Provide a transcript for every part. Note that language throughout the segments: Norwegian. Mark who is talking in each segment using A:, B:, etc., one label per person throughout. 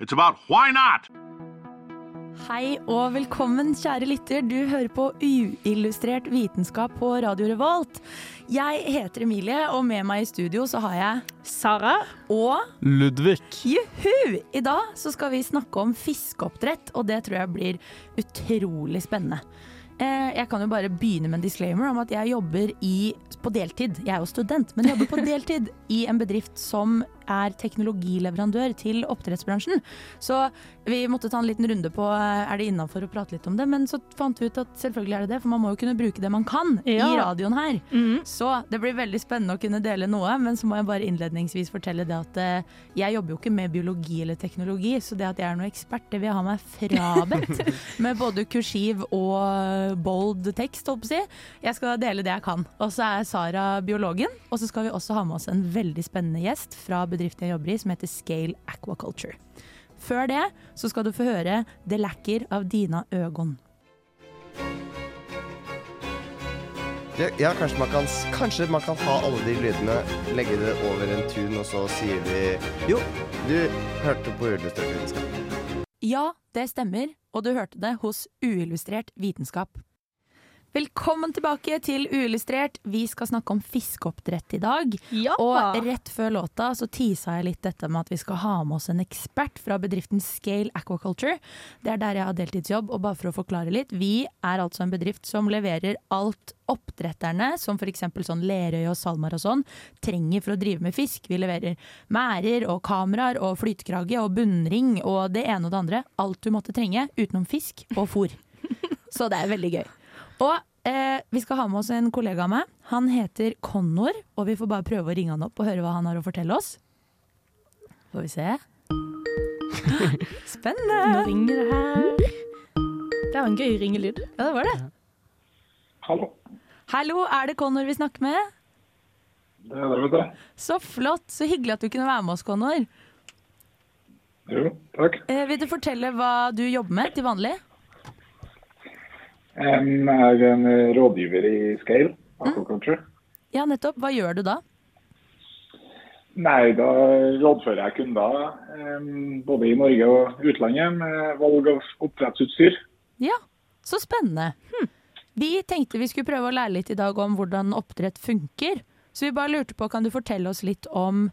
A: it's about why not.
B: Hei og velkommen, kjære lytter. Du hører på Uillustrert vitenskap på Radio Revolt. Jeg heter Emilie, og med meg i studio så har jeg
C: Sara.
B: Og
D: Ludvig.
B: juhu! I dag så skal vi snakke om fiskeoppdrett, og det tror jeg blir utrolig spennende. Eh, Jeg kan jo bare begynne med en disclaimer om at jeg jobber i, på deltid. Jeg er jo student, men jeg jobber på deltid i en bedrift som er teknologileverandør til oppdrettsbransjen. Så vi måtte ta en liten runde på eh, er det innafor å prate litt om det, men så fant vi ut at selvfølgelig er det det, for man må jo kunne bruke det man kan
C: Ja.
B: i radioen her.
C: Mhm.
B: Så det blir veldig spennende å kunne dele noe, men så må jeg bare innledningsvis fortelle det at eh, jeg jobber jo ikke med biologi eller teknologi, så det at jeg er noe ekspert, det vil jeg ha meg frabedt. med både kursiv og bold tekst, holdt på å si. Jeg skal dele det jeg kan. Og så er Sara biologen, og så skal vi også ha med oss en veldig spennende gjest fra bedriften jeg jobber i, som heter Scale Aquaculture. Før det så skal du få høre Det lekker av Dina Øgon.
E: Ja, kanskje, man kan, kanskje man kan ta alle de lydene, legge det over en tun, og så sier vi Jo, du hørte på uillustrert vitenskap.
B: Ja, det stemmer, og du hørte det hos Uillustrert vitenskap. Velkommen tilbake til Uillustrert. Vi skal snakke om fiskeoppdrett i dag.
C: Ja.
B: Og rett før låta så tisa jeg litt dette med at vi skal ha med oss en ekspert fra bedriften Scale Aquaculture. Det er der jeg har deltidsjobb, og bare for å forklare litt. Vi er altså en bedrift som leverer alt oppdretterne, som f.eks. sånn Lerøy og SalMar og sånn, trenger for å drive med fisk. Vi leverer mærer og kameraer og flytekrage og bunnring og det ene og det andre. Alt du måtte trenge utenom fisk og fôr. Så det er veldig gøy. Og eh, vi skal ha med oss en kollega av meg. Han heter Connor, og vi får bare prøve å ringe han opp og høre hva han har å fortelle oss. Får vi se. Spennende!
C: Nå ringer det her. Det var en gøy ringelyd.
B: Ja, det var det.
F: Hallo.
B: Hallo, er det Connor vi snakker med?
F: Det er det, vet du.
B: Så flott, så hyggelig at du kunne være med oss, Connor.
F: Jo, takk.
B: Eh, vil du fortelle hva du jobber med til vanlig?
F: Jeg er en rådgiver i Scale Aquaculture.
B: Ja, nettopp. Hva gjør du da?
F: Nei, da rådfører jeg kunder em, både i Norge og utlandet med valg av oppdrettsutstyr.
B: Ja, så spennende. Hm. Vi tenkte vi skulle prøve å lære litt i dag om hvordan oppdrett funker. Så vi bare lurte på, kan du fortelle oss litt om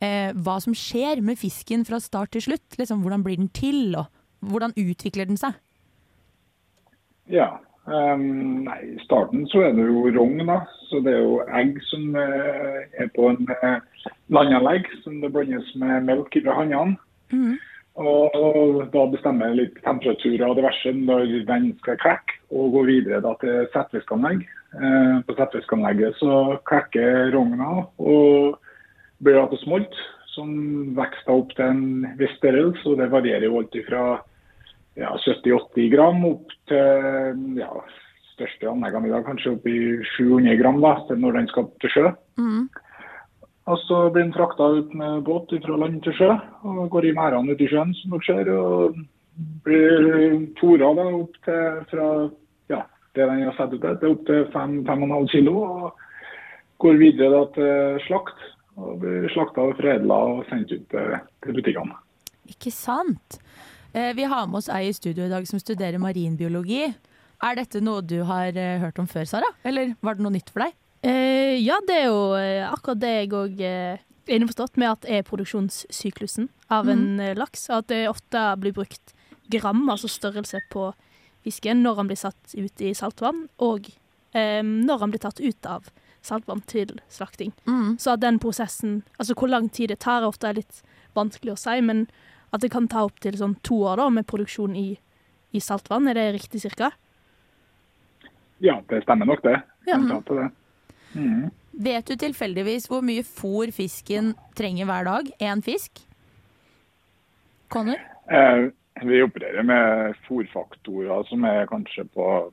B: eh, hva som skjer med fisken fra start til slutt? Liksom, hvordan blir den til, og hvordan utvikler den seg?
F: Ja. Em, nei, I starten så er det jo rogn, da. Så det er jo egg som uh, er på en uh, landanlegg som det blandes med melk fra hannene.
B: Mm.
F: Og, og da bestemmer litt temperaturer og diverse når den skal klekke, og gå videre da til settfiskanlegg. Uh, på settfiskanlegget så klekker rogna og blir da til smolt, som vokser opp til en viss størrelse. og Det varierer jo alt fra ja, 70-80 gram opp til ja, største anleggene i dag, kanskje opp i 700 gram da, når den skal til sjø.
B: Mm.
F: Og så blir den frakta ut med båt fra land til sjø, og går i merdene ute i sjøen, som dere ser. Og blir tora da opp til fra ja, det den har satt ut til, opp til 5-5,5 kilo. Og går videre da til slakt, og blir slakta foredla og sendt ut til, til butikkene.
B: Ikke sant? Eh, vi har med oss ei i studio i dag som studerer marinbiologi. Er dette noe du har eh, hørt om før, Sara? Eller var det noe nytt for deg?
C: Eh, ja, det er jo akkurat det jeg òg er innforstått med at er produksjonssyklusen av en mm. laks. At det ofte blir brukt gram, altså størrelse på fisken, når han blir satt ut i saltvann, og eh, når han blir tatt ut av saltvann til slakting.
B: Mm.
C: Så at den prosessen Altså hvor lang tid det tar, er ofte litt vanskelig å si, men at det kan ta opptil sånn to år da, med produksjon i, i saltvann. Er det riktig cirka?
F: Ja, det stemmer nok det.
C: Ja.
F: Det. Mm.
B: Vet du tilfeldigvis hvor mye fôr fisken trenger hver dag? Én fisk? Connor?
F: Eh, vi opererer med fôrfaktorer som er kanskje på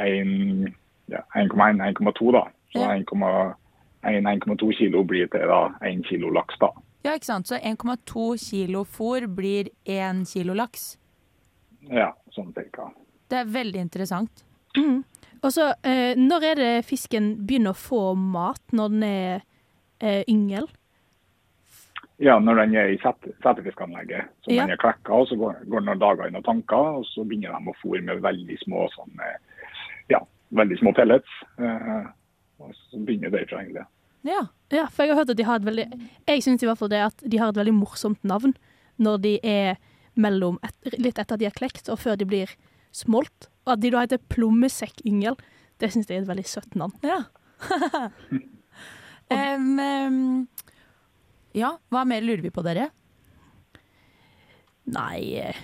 F: 1,1-1,2, da. Så
B: Ja.
F: 1,1-1,2 kilo blir til da 1 kilo laks, da.
B: Ja, ikke sant. Så 1,2 kilo fôr blir 1 kilo laks.
F: Ja, sånn cirka.
B: Det er veldig interessant.
C: Og så, eh, når er det fisken begynner å få mat? Når den er eh, yngel?
F: Ja, når den er i set- setefiskanlegget, så
C: Ja.
F: den er klekka, og så går, går den noen dager inn og tanker, og så begynner de å fôre med veldig små sånn, ja, veldig små pellets. Eh, og så begynner det derfra egentlig.
B: Ja.
C: Ja, for jeg har hørt at de har et veldig Jeg syns i hvert fall det at de har et veldig morsomt navn når de er mellom et, litt etter at de er klekt, og før de blir smolt. Og at de da heter plommesekkyngel, det syns jeg er et veldig søtt navn.
B: ja. um, um, ja, hva mer lurer vi på, dere?
C: Nei eh,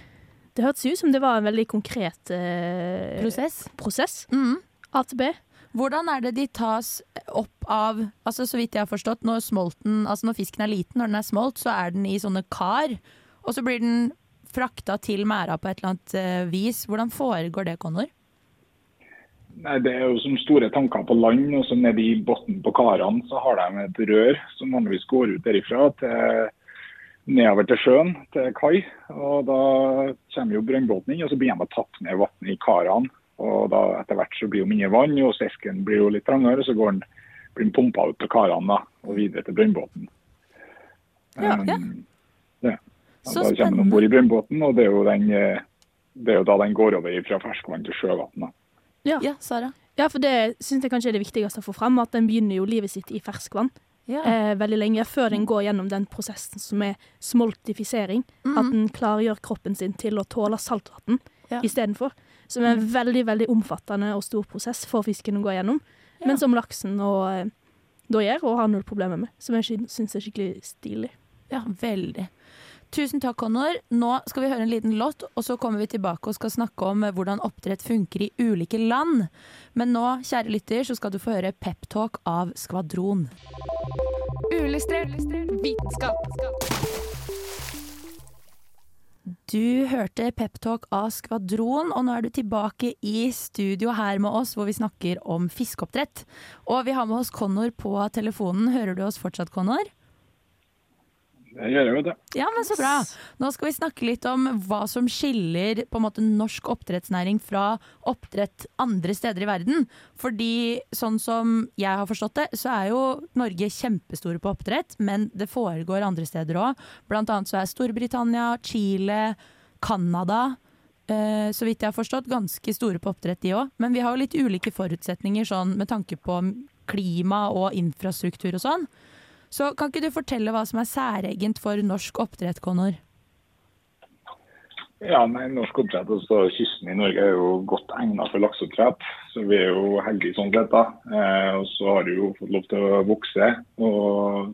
C: Det hørtes ut som det var en veldig konkret uh,
B: Prosess?
C: prosess.
B: Mm.
C: B.
B: Hvordan er det de tas opp av altså Så vidt jeg har forstått, når, smolten, altså når fisken er liten, når den er smolt, så er den i sånne kar. Og så blir den frakta til merda på et eller annet eh, vis. Hvordan foregår det, Connor?
F: Nei, Det er jo som store tanker på land, og så nede i bunnen på karene så har de et rør som vanligvis går ut derifra til nedover til sjøen, til kai. Og Da kommer jo brønnbåten inn, og så blir de tatt ned vannet i karene. Og da Etter hvert så blir jo mindre vann, og fisken blir jo litt trangere, og så går den, blir den pumpa ut til karene da, og videre til brønnbåten.
B: Ja,
F: Um,
B: ja. Så
F: da kommer den om bord i brønnbåten, og det er, jo den, eh, det er jo da den går over fra ferskvann til sjøvann. Ja.
B: Ja, Sara?
C: Ja, for det syns jeg kanskje er det viktigste å få fram, at den begynner jo livet sitt i ferskvann
B: Ja.
C: eh, veldig lenge, før den går gjennom den prosessen som er smoltifisering. At
B: Mhm.
C: den klargjør kroppen sin til å tåle saltvann
B: Ja.
C: istedenfor. Som er en veldig veldig omfattende og stor prosess for fisken å gå gjennom. Men som laksen og, eh, da gjør, og har null problemer med. Som jeg syns er skikkelig stilig.
B: Ja, veldig. Tusen takk, Connor. Nå skal vi høre en liten låt, og så kommer vi tilbake og skal snakke om hvordan oppdrett funker i ulike land. Men nå, kjære lytter, så skal du få høre Peptalk av Skvadron.
D: Ulystrert vitenskap.
B: Du hørte Peptalk av Skvadron, og nå er du tilbake i studio her med oss, hvor vi snakker om fiskeoppdrett. Og vi har med oss Connor på telefonen. Hører du oss fortsatt, Connor?
F: Det gjør jo det.
B: Ja, men så bra. Nå skal vi snakke litt om hva som skiller på en måte norsk oppdrettsnæring fra oppdrett andre steder i verden. Fordi sånn som jeg har forstått det, så er jo Norge kjempestore på oppdrett, men det foregår andre steder òg. Blant annet så er Storbritannia, Chile, Canada eh, så vidt jeg har forstått, ganske store på oppdrett de òg. Men vi har jo litt ulike forutsetninger sånn med tanke på klima og infrastruktur og sånn. Så kan ikke du fortelle hva som er særegent for norsk oppdrett, Connor?
F: Ja, nei, Norsk oppdrett og så kysten i Norge er jo godt egnet for lakseoppdrett. Så vi er jo heldige sånn sett. Eh, og så har det jo fått lov til å vokse og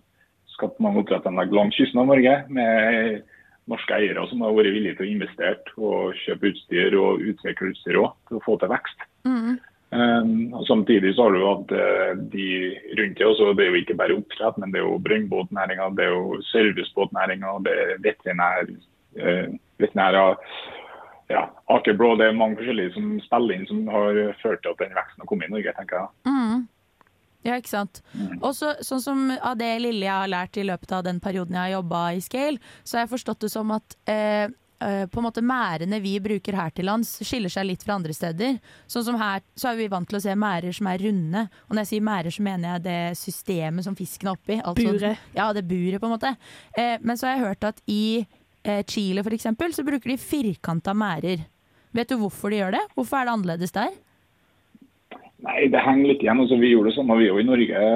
F: skapt mange oppdrettsanlegg langs kysten av Norge. Med norske eiere som har vært villige til å investere og kjøpe utstyr og utvikle utstyr også, til å få til vekst. Um, Samtidig så har du hatt eh, de rundt deg. også. Det er jo ikke bare oppdrett, men det er jo brønnbåtnæringa, det er jo servicebåtnæringa, det er veterinær, uh, veterinærer, ja, Aker Blå. Det er mange forskjellige som spiller inn, som har ført til at den veksten har kommet i Norge, tenker jeg.
B: Mm. Ja, ikke sant. Og sånn som av det lille jeg har lært i løpet av den perioden jeg har jobba i Scale, så har jeg forstått det som at eh, på en måte mærene vi bruker her til lands, skiller seg litt fra andre steder. Sånn som her, så er vi vant til å se mærer som er runde. Og når jeg sier mærer, så mener jeg det systemet som fisken er oppi. Altså,
C: Buret.
B: Ja, det buret, på en måte. Eh, men så har jeg hørt at i eh, Chile, for eksempel, så bruker de firkanta mærer. Vet du hvorfor de gjør det? Hvorfor er det annerledes der?
F: Nei, det henger litt igjen. Altså, vi gjorde det sånn da vi var i Norge.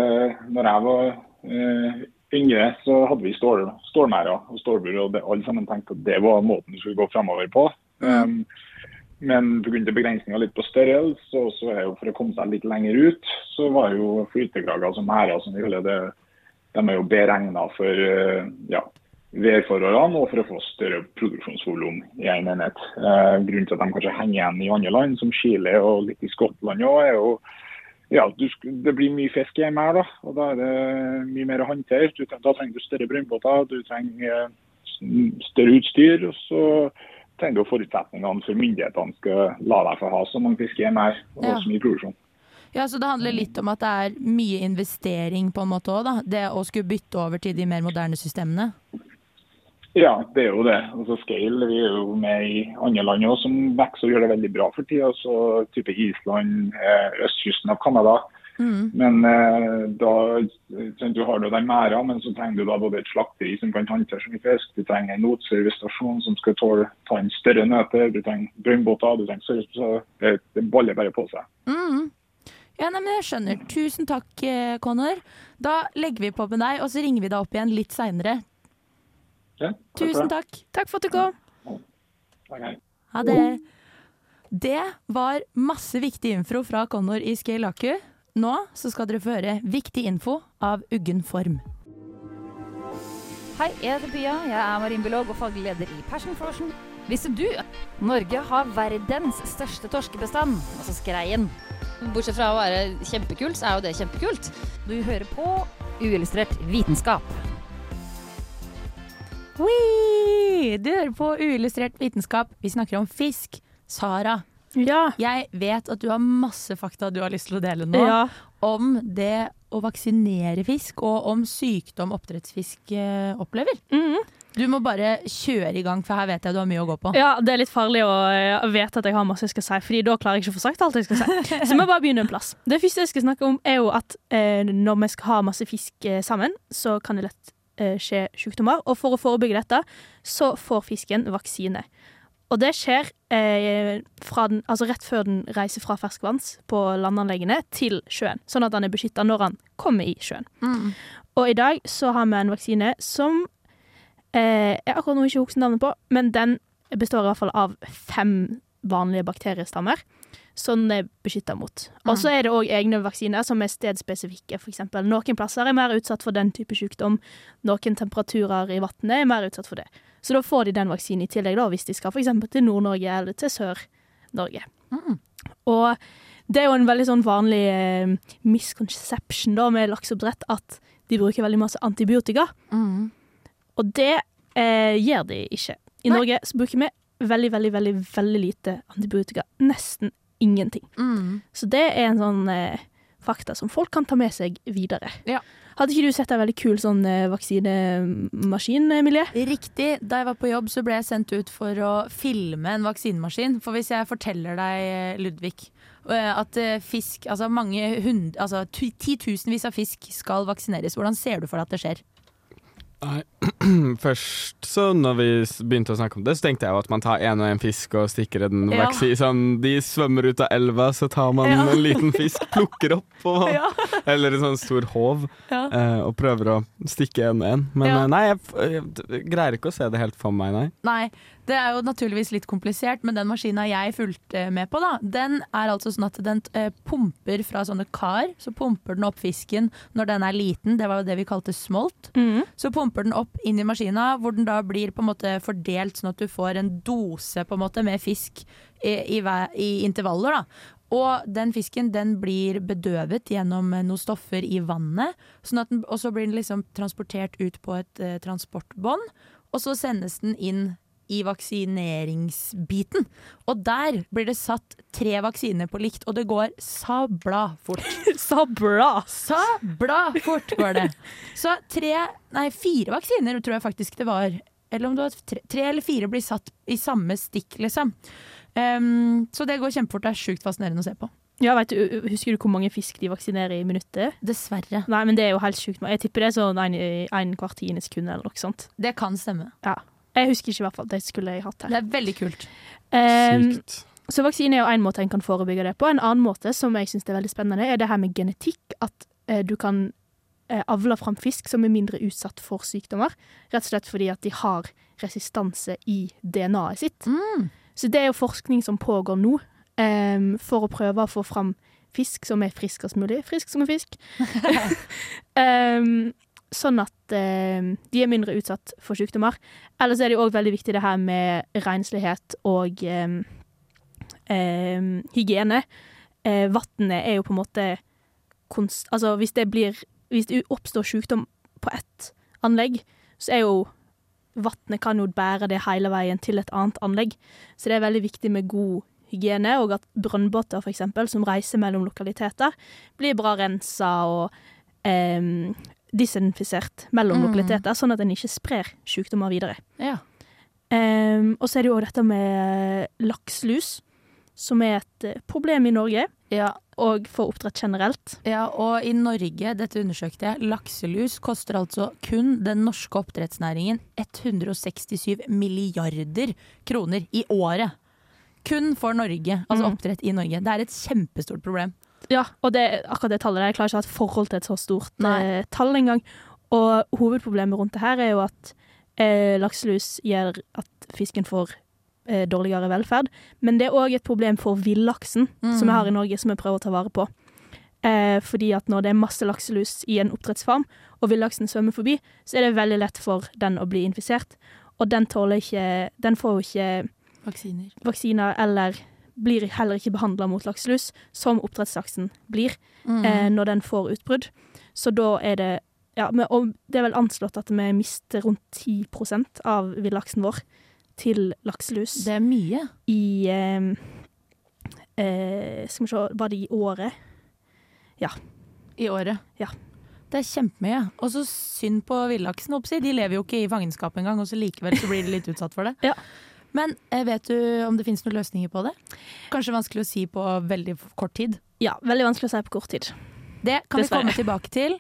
F: Når jeg var eh, yngre, så hadde vi stål, stålmerder og stålbur. og det, Alle sammen tenkte at det var måten vi skulle gå fremover på. Um, Men pga. begrensninga litt på størrelse, og så er jo for å komme seg litt lenger ut, så var jo flytekrager som merder, som vi kaller det, de er jo beregna for eh, ja, værforholdene og for å få større produksjonsvolum i en enhet. Eh, grunnen til at de kanskje henger igjen i andre land, som Chile og litt i Skottland òg, er jo ja, du, det blir mye fisk i en merd, da. Og da er det mye mer å håndtere. Du, da trenger du større brønnbåter, du trenger eh, større utstyr. Og så trenger du forutsetningene for myndighetene skal la deg få ha så mange fisk i en merd og
B: Ja.
F: så mye produksjon.
B: Ja, så det handler litt om at det er mye investering på en måte òg, da. Det å skulle bytte over til de mer moderne systemene.
F: Ja, det er jo det. Altså Scale vi er jo med i andre land også, som vokser og gjør det veldig bra for tida. Så type Island, eh, østkysten av Canada.
B: Mm.
F: Men eh, da du har du den merda, men så trenger du da både et slakteri som kan håndtere så mye fisk, du trenger en notservicestasjon som skal tåle ta inn større nøter, du trenger brønnbåter, du trenger service, så det, det baller bare på seg.
B: Mm. Ja, nei, men jeg skjønner. Tusen takk, eh, Connor. Da legger vi på med deg, og så ringer vi deg opp igjen litt seinere.
F: Ja,
B: Tusen takk.
C: Takk for at du kom.
F: takk.
B: Ha det. Det var masse viktig info fra Connor i Scale Aku. Nå så skal dere få høre viktig info av uggen form.
G: Hei, jeg heter Pia. Jeg er marinbiolog og faglig leder i Passion Frosion. Visste du at Norge har verdens største torskebestand, altså skreien? Bortsett fra å være kjempekult, så er jo det kjempekult. Du hører på Uillustrert vitenskap.
B: Wee! Du hører på uillustrert vitenskap. Vi snakker om fisk. Sara,
C: Ja.
B: jeg vet at du har masse fakta du har lyst til å dele nå.
C: ja.
B: Om det å vaksinere fisk, og om sykdom oppdrettsfisk eh, opplever.
C: Mhm.
B: Du må bare kjøre i gang, for her vet jeg du har mye å gå på.
C: Ja, det er litt farlig å eh, vite at jeg har masse jeg skal si, Fordi da klarer jeg ikke å få sagt alt jeg skal si. Så vi bare begynner en plass. Det første jeg skal snakke om, er jo at eh, når vi skal ha masse fisk eh, sammen, så kan det lett skje sykdommer. Og for å forebygge dette, så får fisken vaksine. Og det skjer eh, fra den, altså rett før den reiser fra ferskvanns på landanleggene til sjøen. Sånn at den er beskytta når den kommer i sjøen.
B: Mm.
C: Og i dag så har vi en vaksine som eh, jeg akkurat nå ikke husker navnet på, men den består i hvert fall av fem vanlige bakteriestammer som den er beskytta mot. Og så er det òg egne vaksiner som er stedspesifikke. Eksempel. Noen plasser er mer utsatt for den type sykdom. Noen temperaturer i vannet er mer utsatt for det. Så da får de den vaksinen i tillegg, da, hvis de skal f.eks. til Nord-Norge eller til Sør-Norge.
B: Mm.
C: Og det er jo en veldig sånn vanlig eh, misconception da med lakseoppdrett at de bruker veldig masse antibiotika.
B: Mm.
C: Og det eh, gjør de ikke. I
B: Nei.
C: Norge bruker vi veldig, veldig, veldig, veldig lite antibiotika. Nesten ingenting.
B: Mm.
C: Så det er en sånn eh, fakta som folk kan ta med seg videre.
B: Ja.
C: Hadde ikke du sett en veldig kul sånn eh, vaksinemaskin, Emilie?
B: Riktig. Da jeg var på jobb, så ble jeg sendt ut for å filme en vaksinemaskin. For hvis jeg forteller deg, Ludvig, eh, at eh, fisk, altså mange hund, altså titusenvis av fisk skal vaksineres, hvordan ser du for deg at det skjer?
H: Nei. Først så når vi begynte å snakke om det, så tenkte jeg jo at man tar en og en fisk og stikker en
B: Ja.
H: vaksi. Sånn, de svømmer ut av elva, så tar man
B: Ja.
H: en liten fisk, plukker opp, og,
B: Ja.
H: eller en sånn stor håv, eh, og prøver å stikke en og en. Men eh, nei, jeg, jeg, jeg greier ikke å se det helt for meg, nei.
B: Nei, det er jo naturligvis litt komplisert, men den maskina jeg fulgte med på, da, den er altså sånn at den eh, pumper fra sånne kar. Så pumper den opp fisken når den er liten, det var jo det vi kalte smolt. Så pumper den opp inn i maskina, hvor den da blir på en måte fordelt sånn at du får en dose på en måte med fisk i, i, i intervaller. da. Og den fisken den blir bedøvet gjennom eh, noen stoffer i vannet. Sånn den, og så blir den liksom transportert ut på et eh, transportbånd. Og så sendes den inn i vaksineringsbiten. Og der blir det satt tre vaksiner på likt, og det går sabla fort.
C: sabla!
B: Sabla fort går det. Så tre, nei fire vaksiner tror jeg faktisk det var. Eller om det var tre, tre eller fire blir satt i samme stikk, liksom. Um, så det går kjempefort. Det er sjukt fascinerende å se på.
C: Ja, vet du, Husker du hvor mange fisk de vaksinerer i minuttet?
B: Dessverre.
C: Nei, men Det er jo helt sjukt. Jeg tipper det er sånn en, en hvert tiende sekund eller noe sånt.
B: Det kan stemme.
C: Ja. Jeg husker ikke i hvert fall. Det skulle jeg hatt her.
B: Det er veldig kult.
C: Um,
H: Sykt.
C: så vaksine er jo én måte en kan forebygge det på. En annen måte som jeg syns er veldig spennende, er det her med genetikk. At eh, du kan eh, avle fram fisk som er mindre utsatt for sykdommer. Rett og slett fordi at de har resistanse i DNA-et sitt.
B: Mm.
C: Så det er jo forskning som pågår nå, em, for å prøve å få fram fisk som er friskest mulig. Frisk som en fisk. Em, sånn at eh, de er mindre utsatt for sykdommer. Ellers er det òg veldig viktig det her med renslighet og eh, eh, hygiene. Eh, Vannet er jo på en måte konst... Altså hvis det blir Hvis det oppstår sykdom på ett anlegg, så er jo vannet kan jo bære det hele veien til et annet anlegg. Så det er veldig viktig med god hygiene, og at brønnbåter eksempel, som reiser mellom lokaliteter, blir bra rensa og em, disinfisert mellom
B: Mm.
C: lokaliteter, sånn at en ikke sprer sykdommer videre.
B: Ja.
C: Um, og så er det jo dette med lakselus, som er et eh, problem i Norge,
B: Ja,
C: og for oppdrett generelt.
B: Ja, og i Norge, dette undersøkte jeg, lakselus koster altså kun den norske oppdrettsnæringen 167 milliarder kroner i året. Kun for Norge, altså
C: Mm.
B: oppdrett i Norge. Det er et kjempestort problem.
C: Ja, og det, akkurat det tallet der, jeg klarer ikke å ha et forhold til et så stort
B: Nei.
C: eh, tall engang. Og hovedproblemet rundt det her er jo at eh, lakselus gjør at fisken får eh, dårligere velferd. Men det er òg et problem for villaksen
B: Mm.
C: som vi har i Norge, som vi prøver å ta vare på. Eh, fordi at når det er masse lakselus i en oppdrettsfarm, og villaksen svømmer forbi, så er det veldig lett for den å bli infisert. Og den tåler ikke Den får jo ikke
B: Vaksiner.
C: vaksiner eller blir heller ikke behandla mot lakselus, som oppdrettslaksen blir
B: Mm.
C: eh, når den får utbrudd. Så da er det ja, men, og det er vel anslått at vi mister rundt 10% av villaksen vår til lakselus
B: det er mye.
C: i eh, eh, Skal vi se, var det i året? Ja.
B: I året.
C: Ja.
B: Det er kjempemye. Og så synd på villaksen. De lever jo ikke i fangenskap engang, og så likevel så blir de litt utsatt for det.
C: Ja.
B: Men eh, vet du om det finnes noen løsninger på det? Kanskje vanskelig å si på veldig kort tid.
C: Ja, veldig vanskelig å si på kort tid.
B: Det kan
C: Dessverre.
B: vi komme tilbake til.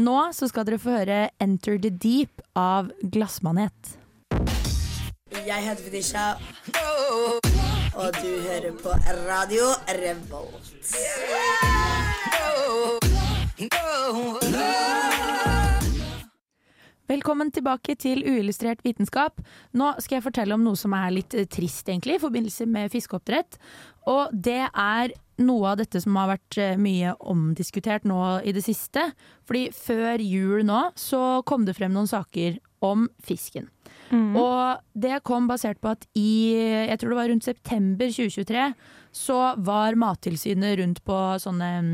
B: Nå så skal dere få høre 'Enter the Deep' av Glassmanet.
I: Jeg heter Fetisha, og du hører på Radio Revolt.
B: Velkommen tilbake til uillustrert vitenskap. Nå skal jeg fortelle om noe som er litt eh, trist, egentlig, i forbindelse med fiskeoppdrett. Og det er noe av dette som har vært eh, mye omdiskutert nå i det siste. Fordi før jul nå så kom det frem noen saker om fisken. Og det kom basert på at i jeg tror det var rundt september 2023 så var Mattilsynet rundt på sånne mm,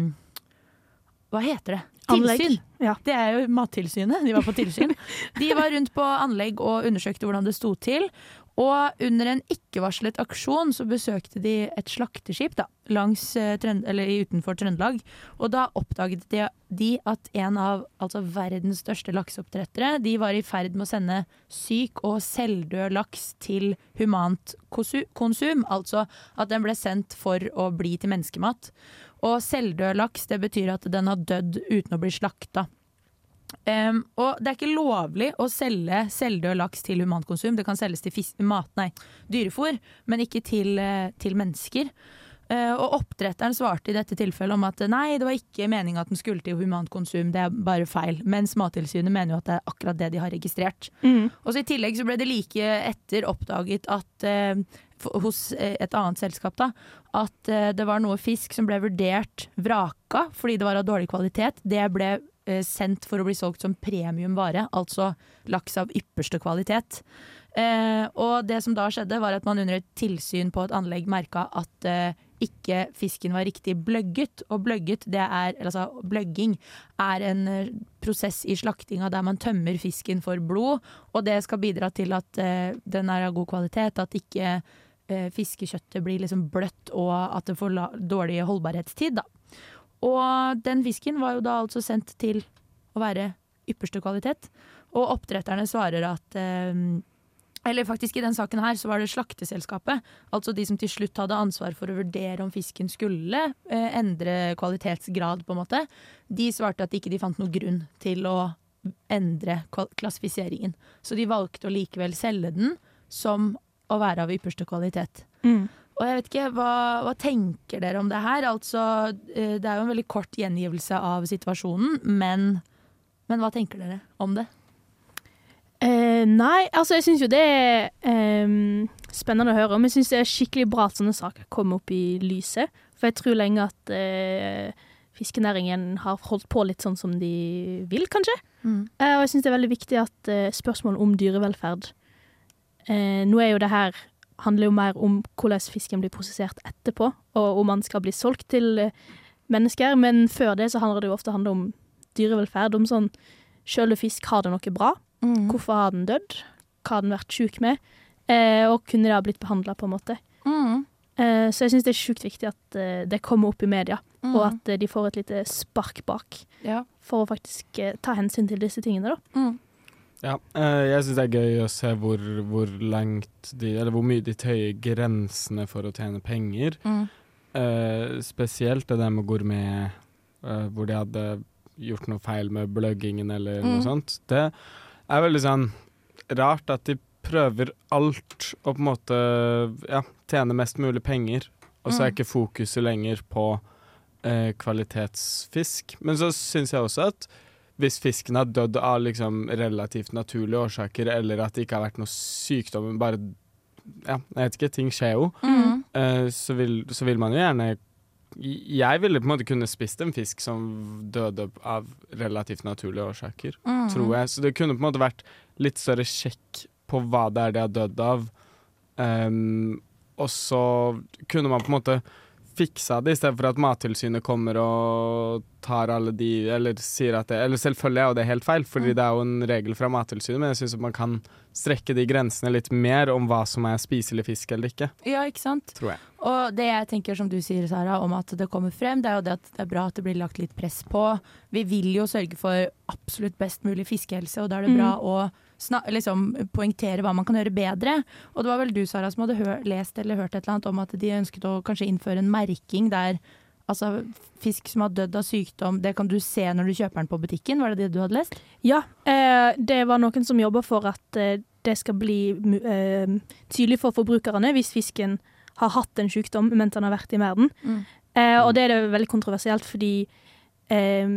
B: Hva heter det? Tilsyn.
C: Ja.
B: Det er jo Mattilsynet. De var på tilsyn. De var rundt på anlegg og undersøkte hvordan det sto til. Og under en ikke-varslet aksjon så besøkte de et slakteskip da, langs, eh, eller utenfor Trøndelag. Og da oppdaget de, at en av altså verdens største lakseoppdrettere de var i ferd med å sende syk og selvdød laks til humant konsum. Altså at den ble sendt for å bli til menneskemat. Og selvdød laks det betyr at den har dødd uten å bli slakta. Um, og det er ikke lovlig å selge selvdød laks til humankonsum. Det kan selges til fis mat, nei, dyrefôr, men ikke til, eh, til mennesker. Uh, og oppdretteren svarte i dette tilfellet om at nei, det var ikke meninga at den skulle til humankonsum, det er bare feil. Mens Mattilsynet mener jo at det er akkurat det de har registrert.
C: Mm.
B: Og så I tillegg så ble det like etter oppdaget at uh, hos et annet selskap da, at det var noe fisk som ble vurdert vraka fordi det var av dårlig kvalitet. Det ble sendt for å bli solgt som premiumvare, altså laks av ypperste kvalitet. Eh, og det som da skjedde, var at man under et tilsyn på et anlegg merka at eh, ikke fisken var riktig bløgget. Og bløgget, det er, altså bløgging, er en eh, prosess i slaktinga der man tømmer fisken for blod, og det skal bidra til at eh, den er av god kvalitet, at ikke eh, fiskekjøttet blir liksom bløtt og at det får dårlig holdbarhetstid. Da. Og den fisken var jo da altså sendt til å være ypperste kvalitet, og oppdretterne svarer at eh, eller faktisk i den saken her så var det slakteselskapet, altså de som til slutt hadde ansvar for å vurdere om fisken skulle eh, endre kvalitetsgrad, på en måte. De svarte at ikke de fant noen grunn til å endre klassifiseringen. Så de valgte å likevel selge den som å være av ypperste kvalitet.
C: Mm.
B: Og jeg vet ikke, hva, hva tenker dere om det her? Altså, eh, det er jo en veldig kort gjengivelse av situasjonen, men, men hva tenker dere om det?
C: Eh, nei, altså jeg syns jo det er eh, spennende å høre om. Jeg syns det er skikkelig bra at sånne saker kommer opp i lyset. For jeg tror lenge at eh, fiskenæringen har holdt på litt sånn som de vil, kanskje.
B: Mm.
C: Eh, og jeg syns det er veldig viktig at eh, spørsmål om dyrevelferd eh, Nå er jo det her handler jo mer om hvordan fisken blir prosessert etterpå, og om den skal bli solgt til eh, mennesker. Men før det så handler det jo ofte om dyrevelferd. Om sånn Sjølve fisk, har det noe bra?
B: Mm.
C: Hvorfor har den dødd? Hva har den vært sjuk med? Eh, og kunne det ha blitt behandla, på en måte.
B: Mm.
C: Eh, så jeg syns det er sjukt viktig at eh, det kommer opp i media,
B: Mm.
C: og at eh, de får et lite spark bak.
B: Ja.
C: For å faktisk eh, ta hensyn til disse tingene, da.
H: Ja, eh, jeg syns det er gøy å se hvor, hvor langt de Eller hvor mye de tøyer grensene for å tjene penger.
B: Mm.
H: Uh, spesielt det der med gourmet, uh, hvor de hadde gjort noe feil med bløggingen eller
B: Mm.
H: noe sånt. Det er veldig sånn rart at de prøver alt og på en måte ja, tjene mest mulig penger, og så er
B: Mm.
H: ikke fokuset lenger på uh, kvalitetsfisk. Men så syns jeg også at hvis fisken har dødd av liksom relativt naturlige årsaker, eller at det ikke har vært noe sykdom, men bare Ja, jeg vet ikke, ting skjer jo.
B: Mm.
H: uh, så, vil, så vil man jo gjerne Jeg ville på en måte kunne spist en fisk som døde av relativt naturlige årsaker,
B: Mm.
H: tror jeg. Så det kunne på en måte vært litt større sjekk på hva det er de har dødd av. Um, og så kunne man på en måte fiksa det, i stedet for at Mattilsynet kommer og tar alle de Eller sier at det Eller selvfølgelig er jo det helt feil, fordi
B: Mm.
H: det er jo en regel fra Mattilsynet, men jeg syns man kan strekke de grensene litt mer om hva som er spiselig fisk eller ikke,
B: Ja, ikke sant?
H: tror jeg.
B: Og det jeg tenker, som du sier, Sara, om at det kommer frem, det er jo det at det er bra at det blir lagt litt press på. Vi vil jo sørge for absolutt best mulig fiskehelse, og da er det
C: Mm.
B: bra å sna liksom, poengtere hva man kan gjøre bedre. Og det var vel du, Sara, som hadde hør lest eller hørt et eller annet om at de ønsket å kanskje innføre en merking der altså, fisk som har dødd av sykdom, det kan du se når du kjøper den på butikken. Var det det du hadde lest?
C: Ja, eh, det var noen som jobber for at eh, det skal bli eh, tydelig for forbrukerne hvis fisken har hatt en sykdom mens den har vært i merden.
B: Mm.
C: Eh, og det er det veldig kontroversielt, fordi eh,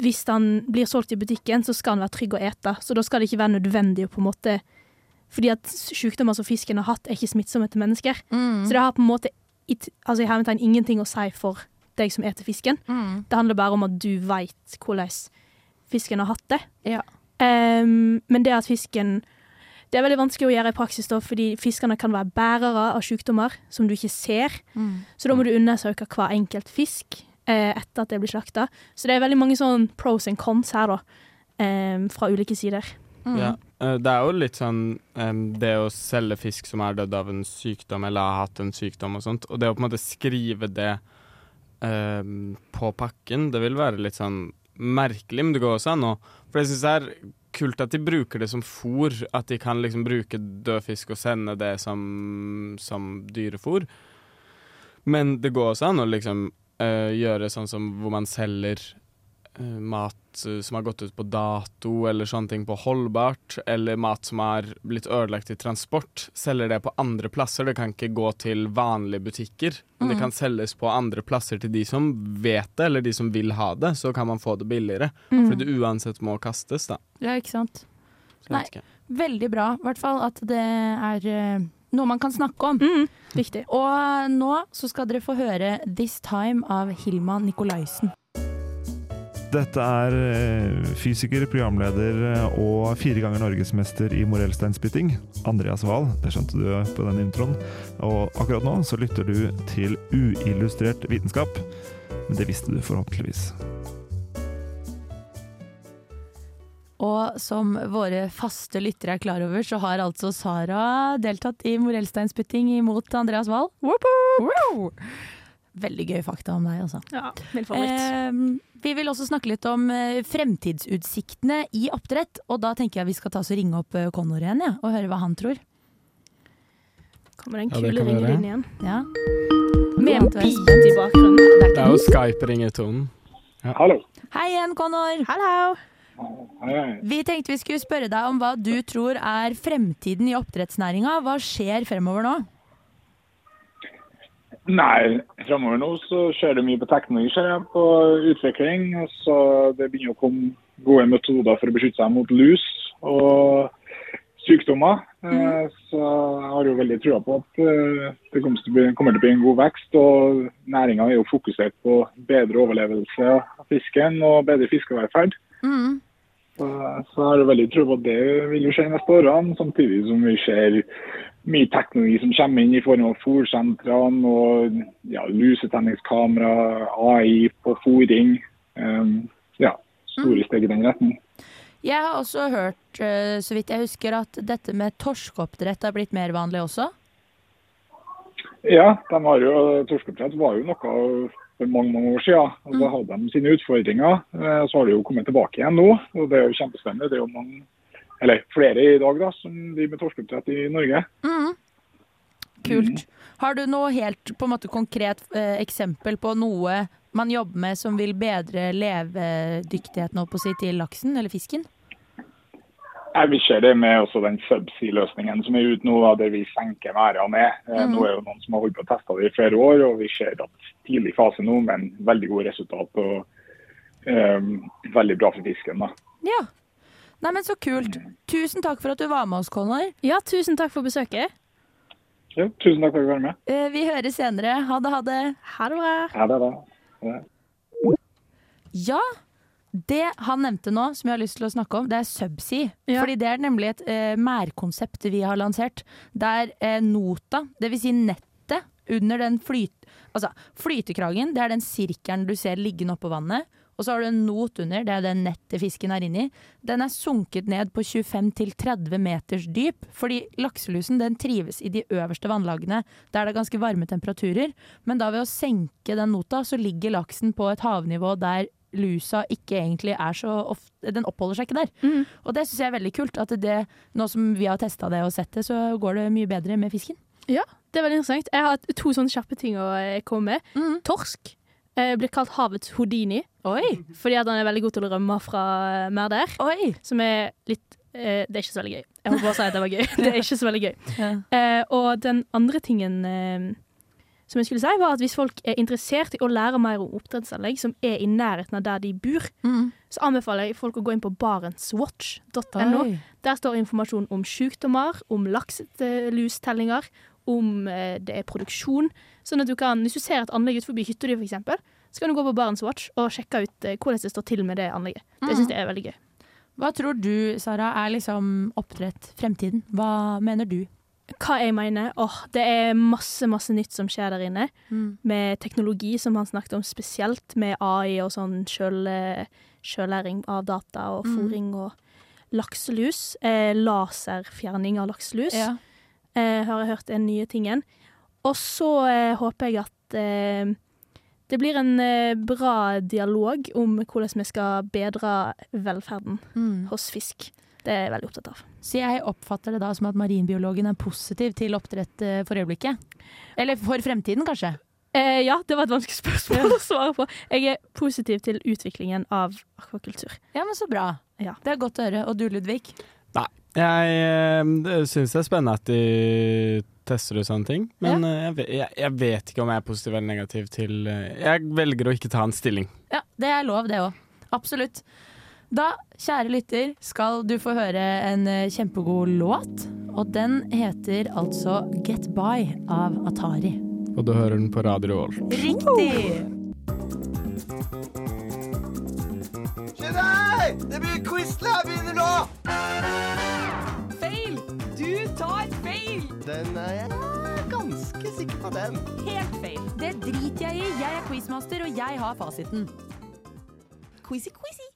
C: hvis den blir solgt i butikken, så skal den være trygg å ete. Så da skal det ikke være nødvendig å på en måte Fordi at sykdommer som fisken har hatt, er ikke smittsomme til mennesker.
B: Mm.
C: Så det har på en måte altså, i hermetegn ingenting å si for deg som eter fisken.
B: Mm.
C: Det handler bare om at du veit hvordan fisken har hatt det.
B: Ja.
C: Um, men det at fisken Det er veldig vanskelig å gjøre i praksis, da, fordi fiskene kan være bærere av sykdommer som du ikke ser.
B: Mm.
C: Så da må du undersøke hver enkelt fisk etter at det blir slakta. Så det er veldig mange sånn pros and cons her, da. ehm, fra ulike sider.
B: Mm.
H: Ja, eh, det er jo litt sånn det å selge fisk som er dødd av en sykdom, eller har hatt en sykdom og sånt, og det å på en måte skrive det um, på pakken, det vil være litt sånn merkelig, men det går også an å For jeg syns det er kult at de bruker det som fôr, at de kan liksom bruke død fisk og sende det som, som dyrefôr. Men det går også an å liksom eh, gjøre sånn som hvor man selger uh, mat eh, som har gått ut på dato, eller sånne ting på holdbart, eller mat som har blitt ødelagt i transport, selger det på andre plasser. Det kan ikke gå til vanlige butikker, men det
B: Mm.
H: kan selges på andre plasser til de som vet det, eller de som vil ha det. Så kan man få det billigere,
C: Mm.
H: fordi det uansett må kastes, da.
B: Ja, ikke sant.
H: Nei, ikke.
B: Veldig bra, i hvert fall at det er eh, noe man kan snakke om.
C: Mm, Riktig.
B: Og nå så skal dere få høre 'This Time' av Hilma Nikolaisen.
J: Dette er eh, fysiker, programleder eh, og fire ganger norgesmester i morellsteinspytting, Andreas Wahl. Det skjønte du på den introen. Og akkurat nå så lytter du til uillustrert vitenskap. Men det visste du forhåpentligvis.
B: Og som våre faste lyttere er klar over, så har altså Sara deltatt i morellsteinspytting imot Andreas Wahl. Wow! Veldig gøy fakta om deg, altså.
C: Ja.
B: Eh, vi vil også snakke litt om eh, fremtidsutsiktene i oppdrett. Og da tenker jeg vi skal ta oss og ringe opp eh, Connor igjen, ja, og høre hva han tror.
C: Kommer den
H: Ja, ringer
C: kule
H: vi gjøre.
C: ringelyden igjen.
B: Ja.
C: Med en beat i bakgrunnen.
B: Det er
H: jo Skype-ringetonen.
F: Hallo.
B: Hei igjen, Connor.
C: Hallo!
B: Vi tenkte vi skulle spørre deg om hva du tror er fremtiden i oppdrettsnæringa. Hva skjer fremover nå?
F: Nei, fremover nå så skjer det mye på teknologi, ser jeg, på utvikling. Så det begynner å komme gode metoder for å beskytte seg mot lus. Og sykdommer. Mm. Så jeg har jo veldig trua på at eh, det kommer til bli, kommer til å bli en god vekst. Og næringa er jo fokusert på bedre overlevelse av fisken og bedre fiskevelferd.
B: Mm.
F: Så, så jeg har veldig tro på at det vil jo skje neste årene, samtidig som vi ser mye teknologi som kommer inn i form av fòrsentrene og ja, lusetenningskamera, AI på fôring. Um, ja, store steg i den retning.
B: Jeg har også hørt, eh, så vidt jeg husker, at dette med torskeoppdrett har blitt mer vanlig også.
F: Ja, de har jo, torskeoppdrett var jo noe for mange mange år siden. og Da hadde de sine utfordringer. Eh, Så har de jo kommet tilbake igjen nå. og Det er jo kjempespennende. Det er jo mange, eller flere i dag da, som driver med torskeoppdrett i Norge.
B: Mm. Kult. Har du noe helt på en måte konkret eh, eksempel på noe man jobber med som vil bedre levedyktigheten på si, til laksen eller fisken?
F: Nei, Vi ser det med også den subsea-løsningen som er ute nå, der vi senker merdene ned. Eh,
B: Mhm.
F: Nå er jo noen som har holdt på å teste det i flere år, og vi ser at tidlig fase nå, men veldig gode resultat. og um, Veldig bra for fisken. da.
B: Ja. Nei, men Så kult. Tusen takk for at du var med oss, Connor.
C: Ja, tusen takk for besøket.
F: Ja, tusen takk for at du var med.
B: Eh, Vi høres senere. Ha det, ha det.
C: Ha det bra.
F: Ja, det ha det. Ja.
B: Det han nevnte nå, som jeg har lyst til å snakke om, det er subsea.
C: Ja.
B: Fordi det er nemlig et eh, mærkonsept vi har lansert. Der eh, nota, dvs. Si nettet under den flyt... Altså, flytekragen, det er den sirkelen du ser liggende oppå vannet. Og så har du en not under, det er det nettet fisken er inni. Den er sunket ned på 25-30 meters dyp, fordi lakselusen den trives i de øverste vannlagene, der det er ganske varme temperaturer. Men da ved å senke den nota, så ligger laksen på et havnivå der lusa ikke egentlig er så ofte Den oppholder seg ikke der.
C: Mm.
B: Og det syns jeg er veldig kult. At det, nå som vi har testa det og sett det, så går det mye bedre med fisken.
C: Ja, det er veldig interessant. Jeg har to sånne kjappe ting å eh, komme med.
B: Mm.
C: Torsk eh, blir kalt havets Houdini.
B: Oi!
C: Fordi at han er veldig god til å rømme fra eh, merder.
B: Oi!
C: Som er litt eh, Det er ikke så veldig gøy. Jeg holdt på å si at det var gøy. Det er ikke så veldig gøy.
B: Ja.
C: Eh, og den andre tingen eh, som jeg skulle si, var at hvis folk er interessert i å lære mer om oppdrettsanlegg som er i nærheten av der de bor,
B: mm.
C: så anbefaler jeg folk å gå inn på barentswatch.no. Der står informasjon om sykdommer, om lakselustellinger, om eh, det er produksjon. Sånn at du kan, hvis du ser et anlegg ut forbi hytta di, f.eks., så kan du gå på Barentswatch og sjekke ut eh, hvordan det står til med det anlegget. Det syns jeg er veldig gøy.
B: Hva tror du, Sara, er liksom oppdrett fremtiden? Hva mener du?
C: Hva jeg mener? Åh, det er masse, masse nytt som skjer der inne.
B: Mm.
C: Med teknologi, som han snakket om spesielt, med AI og sånn sjøl, sjøllæring av data og
B: Mm.
C: og lakselus. Eh, laserfjerning av lakselus.
B: Ja.
C: Eh, har jeg hørt den nye tingen. Og så eh, håper jeg at eh, det blir en eh, bra dialog om hvordan vi skal bedre velferden
B: Mm.
C: hos fisk. Det er jeg veldig opptatt av.
B: Så jeg oppfatter det da som at marinbiologen er positiv til oppdrett eh, for øyeblikket? Eller for fremtiden, kanskje?
C: Eh, ja, det var et vanskelig spørsmål å svare på. Jeg er positiv til utviklingen av akvakultur.
B: Ja, men så bra.
C: Ja.
B: Det er godt å høre. Og du, Ludvig?
H: Jeg eh, syns det er spennende at de tester ut sånne ting, men ja. jeg, ve- jeg, jeg vet ikke om jeg er positiv eller negativ til eh, Jeg velger å ikke ta en stilling.
B: Ja, det er lov, det òg. Absolutt. Da, kjære lytter, skal du få høre en eh, kjempegod låt. Og den heter altså Get By av Atari.
H: Og du hører den på Radio Revolt.
B: Riktig!
E: Skynd deg! Det blir quiz-lab begynner nå! Den er jeg ganske sikker på den.
B: Helt feil. Det driter jeg i. Jeg er quizmaster, og jeg har fasiten. Quizy, quizy.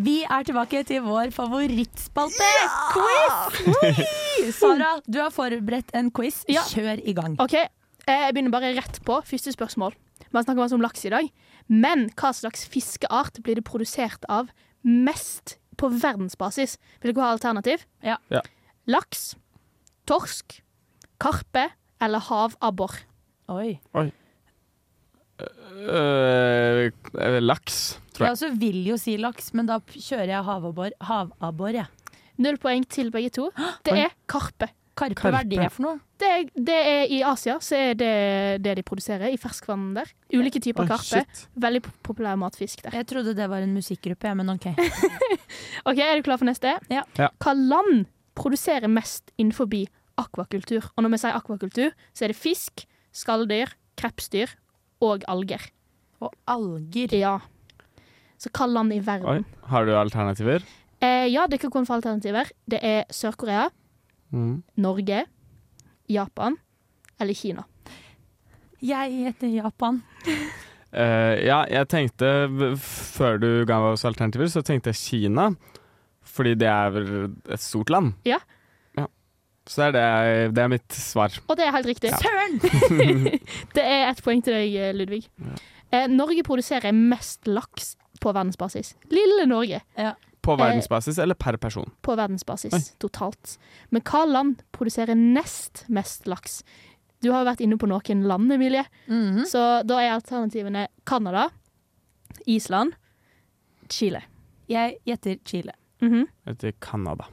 B: Vi er tilbake til vår favorittspalte, quiz! Sara, du har forberedt en quiz.
C: Ja.
B: Kjør i gang.
C: OK, eh, jeg begynner bare rett på. Første spørsmål. Vi har snakket masse om laks i dag. Men hva slags fiskeart blir det produsert av mest på verdensbasis? Vil dere ha alternativ?
B: Ja.
H: Ja.
C: Laks, torsk, karpe eller havabbor?
B: Oi.
H: Oi. Uh, uh, laks, tror
B: Jeg
H: jeg.
B: også vil jo si laks, men da kjører jeg havabbor. Havabbor, jeg.
C: Null poeng til begge to. Det er karpe.
B: Karpe, hva er det for noe?
C: Det er, det er I Asia så er det det de produserer, i ferskvann der. Ulike typer
H: oh,
C: karpe.
H: shit.
C: Veldig populær matfisk der.
B: Jeg trodde det var en musikkgruppe, ja, men OK.
C: OK, er du klar for neste?
B: Ja.
H: Ja.
C: Hva land produserer mest innenfor akvakultur. Og når vi sier akvakultur, så er det fisk, skalldyr, krepsdyr og alger.
B: Og alger?
C: Ja. Så hva land i verden?
H: Oi, har du alternativer?
C: Eh, ja, det kan komme for alternativer. Det er Sør-Korea,
H: Mm.
C: Norge, Japan eller Kina.
B: Jeg heter Japan.
H: Eh, ja, jeg tenkte Før du ga oss alternativer, så tenkte jeg Kina. Fordi det er vel et stort land.
C: Ja.
H: Ja. Så det er, det, det er mitt svar.
C: Og det er helt riktig.
H: Ja.
B: Søren!
C: det er ett poeng til deg, eh, Ludvig. Eh, Norge produserer mest laks på verdensbasis. Lille Norge.
H: På
C: Eh,
H: verdensbasis eller per person?
C: På verdensbasis
H: Oi.
C: totalt. Men hva land produserer nest mest laks? Du har jo vært inne på noen land, Emilie.
B: Mhm.
C: Så da er alternativene Canada, Island, Chile.
B: Jeg gjetter Chile.
C: Mhm.
H: Etter Canada.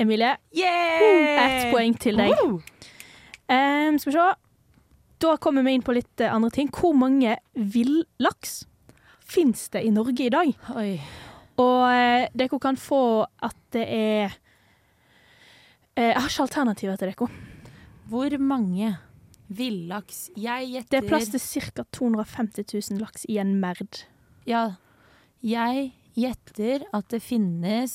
C: Emilie,
B: Yay!
C: ett poeng til deg. Em, skal vi se. Da kommer vi inn på litt eh, andre ting. Hvor mange villaks fins det i Norge i dag?
B: Oi.
C: Og eh, dere kan få at det er eh, Jeg har ikke alternativer til dere.
B: Hvor mange villaks? Jeg gjetter
C: Det er plass til ca. 250 000 laks i en merd.
B: Ja. Jeg gjetter at det finnes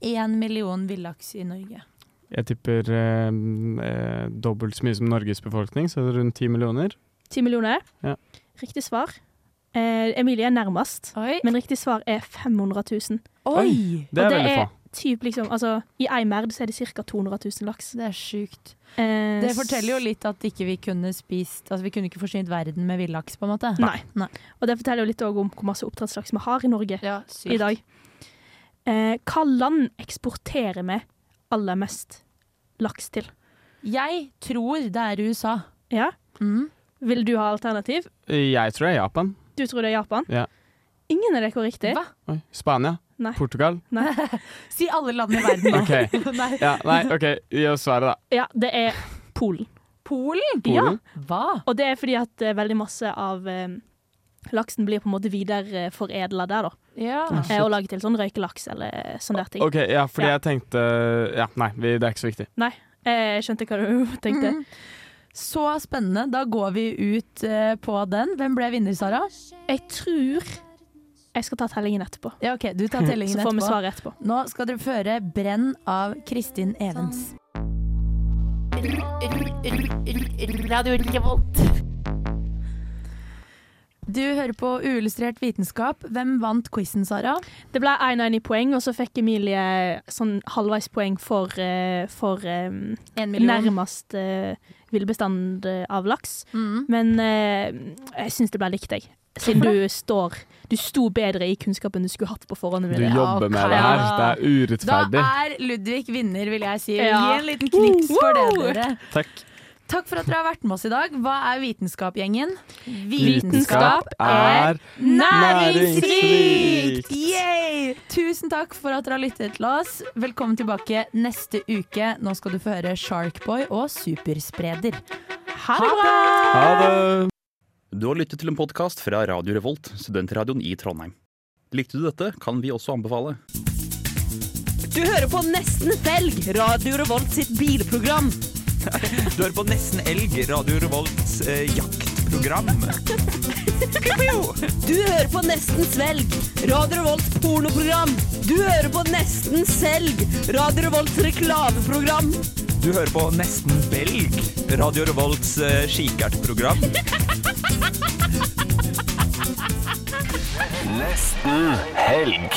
B: én million villaks i Norge.
H: Jeg tipper eh, eh, dobbelt så mye som Norges befolkning, så rundt ti millioner.
C: 10 millioner.
H: Ja.
C: Riktig svar. Eh, Emilie er nærmest, men riktig svar er 500 000.
B: Oi!
H: Det er
C: Og
H: veldig få.
C: Typ liksom, altså, I ei merd så er det ca. 200 000 laks.
B: Det er sjukt.
C: Eh,
B: Det forteller jo litt at ikke vi kunne spist Altså vi kunne ikke forsynt verden med villaks, på en måte.
C: Nei. Og det forteller jo litt også om hvor masse oppdrettslaks vi har i Norge
B: ja,
C: i dag. Eh, hva land eksporterer vi aller mest laks til?
B: Jeg tror det er USA.
C: Ja?
B: Mm.
C: Vil du ha alternativ?
H: Jeg tror det er Japan.
C: Du tror det er Japan?
H: Ja.
C: Ingen av dere er riktig.
B: Hva?
H: Oi. Spania.
C: Nei.
H: Portugal.
C: Nei.
B: Si alle land i verden, da.
H: OK.
B: Nei.
H: Ja, nei, OK. Gi oss svaret, da.
C: Ja, det er Polen.
B: Polen?
H: Polen?
C: Ja.
B: Hva?
C: Og det er fordi at uh, veldig masse av eh, laksen blir på en måte videreforedla der, da.
B: Ja.
C: Eh, og laget til sånn røykelaks eller sånne der ting.
H: OK, ja, fordi
C: Ja.
H: jeg tenkte Ja, nei, vi, det er ikke så viktig.
C: Nei, jeg skjønte hva du tenkte.
B: Mm. Så spennende. Da går vi ut uh, på den. Hvem ble vinner, Sara?
C: Jeg tror jeg skal ta tellingen etterpå.
B: Ja, ok, du tar tellingen etterpå.
C: Så får vi svaret etterpå.
B: Nå skal dere føre 'Brenn' av Kristin Evens.
D: Radio Revolt.
B: Du hører på Uillustrert vitenskap. Hvem vant quizen, Sara?
C: Det ble 1-1 i poeng, og så fikk Emilie sånn halvveis poeng for, eh, for
B: um,
C: nærmest uh, villbestand av laks.
B: Mm.
C: Men uh, jeg syns det ble likt, jeg. Siden du står Du sto bedre i kunnskapen du skulle hatt på forhånd.
H: Du jobber med det her. Det er urettferdig.
B: Da er Ludvig vinner, vil jeg si.
C: Ja.
B: Gi en liten knips for det, dere.
H: Takk.
B: Takk for at dere har vært med oss i dag. Hva er vitenskap-gjengen?
H: Vitenskap er næringsrikt.
B: Yay! Tusen takk for at dere har lyttet til oss. Velkommen tilbake neste uke. Nå skal du få høre Sharkboy og Superspreder. Ha det bra!
H: Ha det.
K: Du har lyttet til en podkast fra Radio Revolt, studentradioen i Trondheim. Likte du dette, kan vi også anbefale.
D: Du hører på Nesten Felg, Radio Revolt sitt bilprogram.
L: Du hører på Nesten Elg, Radio Revolts eh, jaktprogram.
D: Du hører på Nesten Svelg, Radio Revolts pornoprogram. Du hører på Nesten Selg, Radio Revolts reklameprogram.
L: Du hører på Nesten Belg, Radio Revolts eh, kikertprogram.
M: Nesten helg.